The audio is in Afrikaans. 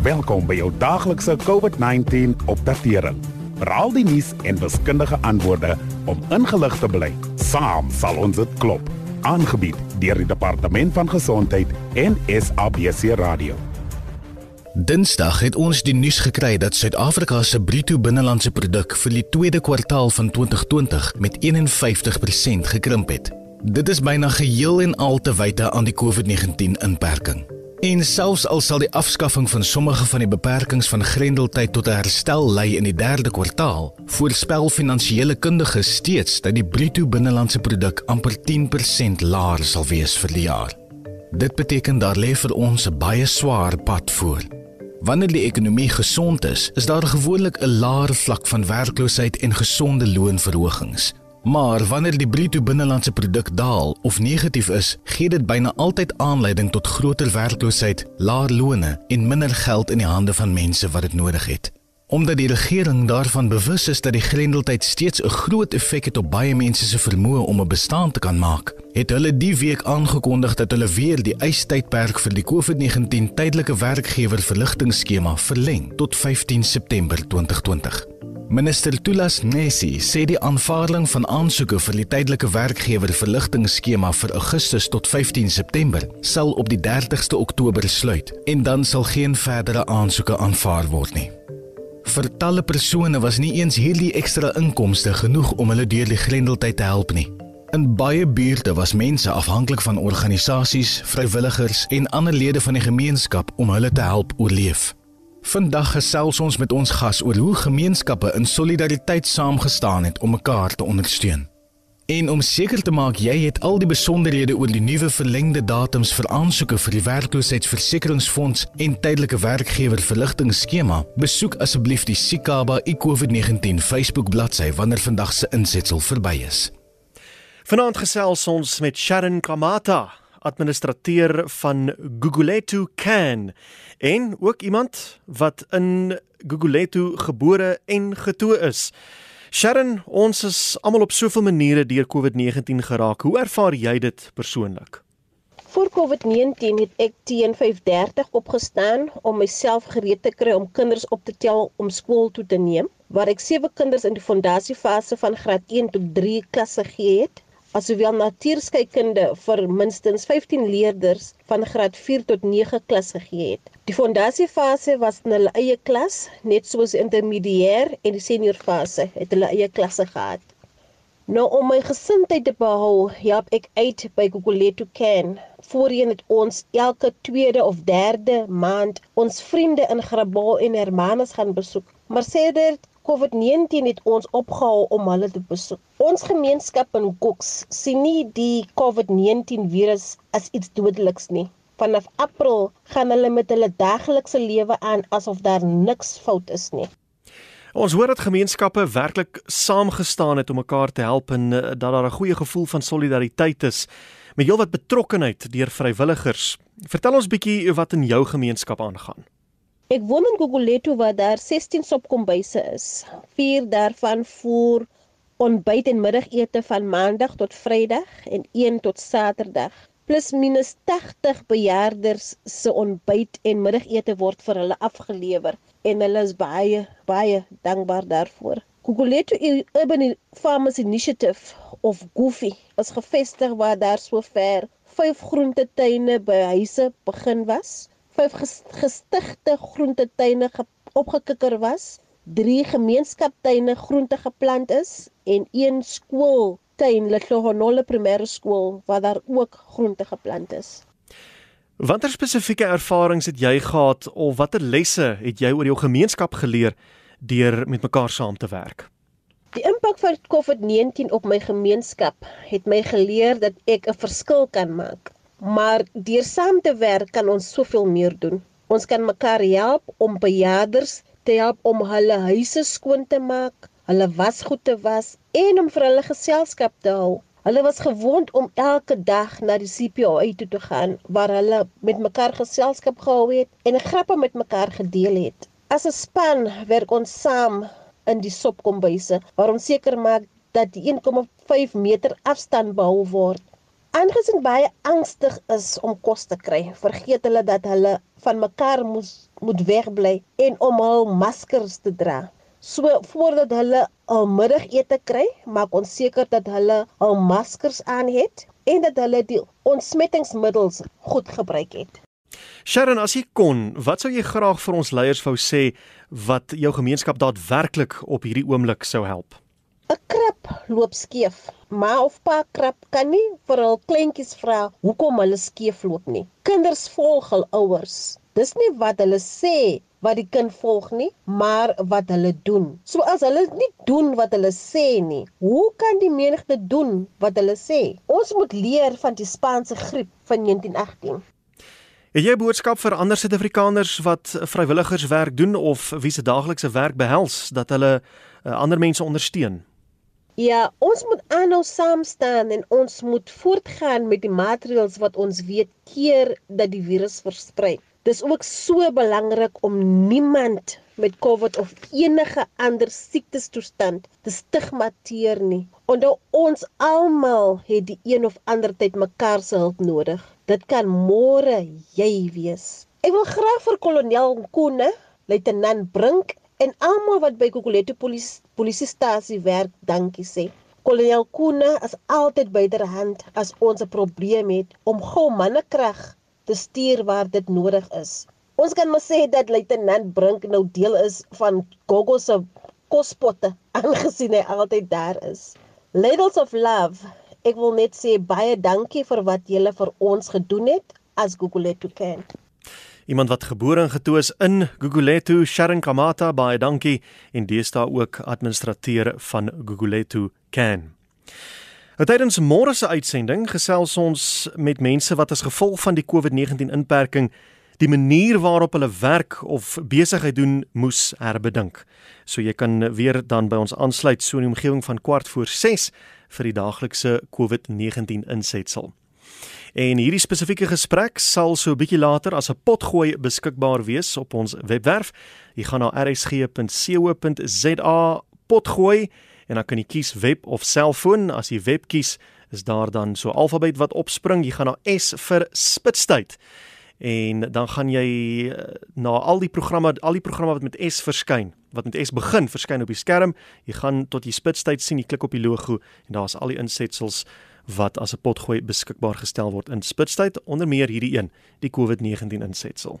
Welkom by jou daglikse COVID-19 opdatering. Raal die nuus en wiskundige antwoorde om ingelig te bly. Saam sal ons dit klop. Aangebied deur die Departement van Gesondheid en SABC Radio. Dinsdag het ons die nuus gekry dat Suid-Afrika se bruto binnelandse produk vir die tweede kwartaal van 2020 met 51% gekrimp het. Dit is byna geheel en al te wyte aan die COVID-19 inperking. En selfs al sal die afskaffing van sommige van die beperkings van grendeltyd tot 'n herstel lei in die derde kwartaal, voorspel finansiële kundiges steeds dat die bruto binnelandse produk amper 10% laer sal wees vir die jaar. Dit beteken daar lê vir ons 'n baie swaar pad voor. Wanneer die ekonomie gesond is, is daar gewoonlik 'n laer vlak van werkloosheid en gesonde loonverhogings. Maar wanneer die bruto binnelandse produk daal of negatief is, gee dit byna altyd aanleiding tot groter werkloosheid, laer lone en minder geld in die hande van mense wat dit nodig het. Omdat die regering daarvan bewus is dat die grendeltyd steeds 'n groot effek het op baie mense se vermoë om 'n bestaan te kan maak, het hulle die week aangekondig dat hulle weer die eistydperk vir die COVID-19 tydelike werkgewer-verligtingskema verleng tot 15 September 2020. Minister Tulas Nesi sê die aanvaarding van aansoeke vir die tydelike werkgewer verligtingskema vir Augustus tot 15 September sal op die 30ste Oktober sluit en dan sal geen verdere aansoeke aanvaar word nie. Vir talle persone was nie eens hierdie ekstra inkomste genoeg om hulle deur die grendeltyd te help nie. In baie buurte was mense afhanklik van organisasies, vrywilligers en ander lede van die gemeenskap om hulle te help oorleef. Vandag gesels ons met ons gas oor hoe gemeenskappe in solidariteit saamgestaan het om mekaar te ondersteun. En om seker te maak jy het al die besonderhede oor die nuwe verlengde datums vir aansoeke vir die werkloosheidsversekeringsfonds en tydelike werkgewer verligtingskema, besoek asseblief die Sikaba iCovid-19 Facebook bladsy wanneer vandag se insetsel verby is. Vanaand gesels ons met Sharon Kamata, administrateur van Guguletu Can en ook iemand wat in Guguletu gebore en getoe is. Sharon, ons is almal op soveel maniere deur COVID-19 geraak. Hoe ervaar jy dit persoonlik? Voor COVID-19 het ek teen 5:30 opgestaan om myself gereed te kry om kinders op te tel om skool toe te neem, waar ek sewe kinders in die fondasiefase van graad 1 tot 3 klasse gee het asoowel natuurskeikunde vir minstens 15 leerders van graad 4 tot 9 klas gegee het. Die fondasiefase was in hulle eie klas, net soos intermediair en die seniorfase het hulle eie klasse gehad. Nou om my gesindheid te behou, help ek uit by Guguletu Can. Voorheen het ons elke tweede of derde maand ons vriende in Grabouw en Hermanus gaan besoek. Maar sedert COVID-19 het ons opgehou om hulle te besoek. Ons gemeenskap in Koks sien nie die COVID-19 virus as iets dodeliks nie. Vanaf April gaan hulle met hulle daaglikse lewe aan asof daar niks fout is nie. Ons hoor dat gemeenskappe werklik saamgestaan het om mekaar te help en uh, dat daar 'n goeie gevoel van solidariteit is met heelwat betrokkenheid deur vrywilligers. Vertel ons bietjie wat in jou gemeenskap aangaan. Ek woon in Guguletu waar daar 16 sopkombuise is. Vier daarvan voer ontbyt en middagete van maandag tot vrydag en een tot saterdag. Plus minus 80 bejaarders se ontbyt en middagete word vir hulle afgelewer en hulle is baie baie dankbaar daarvoor. Guguletu Urban Farmers Initiative of Goofy is gevestig waar daar sover 5 groentetuine by huise begin was vyf gestigte groentetuine opgekikker was, drie gemeenskaptuine groente geplant is en een skooltuin, Lehlohonole Primêre Skool waar daar ook groente geplant is. Watter spesifieke ervarings het jy gehad of watter lesse het jy oor jou gemeenskap geleer deur met mekaar saam te werk? Die impak van COVID-19 op my gemeenskap het my geleer dat ek 'n verskil kan maak. Maar deur saam te werk kan ons soveel meer doen. Ons kan mekaar help om bejaarders te help om hulle huise skoon te maak, hulle wasgoed te was en om vir hulle geselskap te hou. Hulle was gewoond om elke dag na die CPO toe te gaan waar hulle met mekaar geselskap gehou het en grappe met mekaar gedeel het. As 'n span werk ons saam in die sopkombuise waar ons seker maak dat die 1,5 meter afstand behou word Aangesien baie angstig is om kos te kry, vergeet hulle dat hulle van mekaar moes moet wegbly en om hul maskers te dra. So voordat hulle 'n middagete kry, maak ons seker dat hulle hul maskers aan het en dat hulle die ontsmettingsmiddels goed gebruik het. Sharon, as jy kon, wat sou jy graag vir ons leiers wou sê wat jou gemeenskap daadwerklik op hierdie oomblik sou help? 'n Krap loop skeef. Ma of pa krap kan nie vir hul kleintjies vra hoekom hulle skeef loop nie. Kinders volg hul ouers. Dis nie wat hulle sê wat die kind volg nie, maar wat hulle doen. So as hulle nie doen wat hulle sê nie, hoe kan die menigte doen wat hulle sê? Ons moet leer van die Spaanse griep van 1918. Het jy 'n boodskap vir ander Suid-Afrikaners wat vrywilligerswerk doen of wie se daaglikse werk behels dat hulle uh, ander mense ondersteun? Ja, ons moet aanhou saam staan en ons moet voortgaan met die maatreëls wat ons weet keer dat die virus versprei. Dis ook so belangrik om niemand met COVID of enige ander siektestoestand te stigmatiseer nie. Onthou ons almal het die een of ander tyd mekaar se hulp nodig. Dit kan môre jy wees. Ek wil graag vir kolonel Nkune, luitenant Brink en almal wat by Kokoleto polisie polisiestasie werk, dankie sê. Kolonel Nkune is altyd byderhand as ons 'n probleem het om gou mannekrag te stuur waar dit nodig is. Ons kan maar sê dat luitenant Brink nou deel is van Gogo se kospotte aangesien hy altyd daar is. Ladles of love. Ek wil net sê baie dankie vir wat julle vir ons gedoen het as Guguletu Can. Iemand wat gebore en getoe is in Guguletu, Sharon Kamata, baie dankie en deesdae ook administrateur van Guguletu Can. Nou, tydens môre se uitsending gesels ons met mense wat as gevolg van die COVID-19 inperking die manier waarop hulle werk of besigheid doen moes herbedink. So jy kan weer dan by ons aansluit so in die omgewing van kwart voor 6 vir die daaglikse COVID-19 insetsel. En hierdie spesifieke gesprek sal so 'n bietjie later as 'n potgooi beskikbaar wees op ons webwerf. Jy gaan na rsg.co.za potgooi en dan kan jy kies web of selfoon. As jy web kies, is daar dan so alfabet wat opspring. Jy gaan na S vir spitstyd. En dan gaan jy eh, na al die programme, al die programme wat met S verskyn, wat met S begin, verskyn op die skerm. Jy gaan tot jy spitstyd sien, jy klik op die logo en daar's al die insetsels wat as 'n potgooi beskikbaar gestel word in spitstyd, onder meer hierdie een, die COVID-19 insetsel.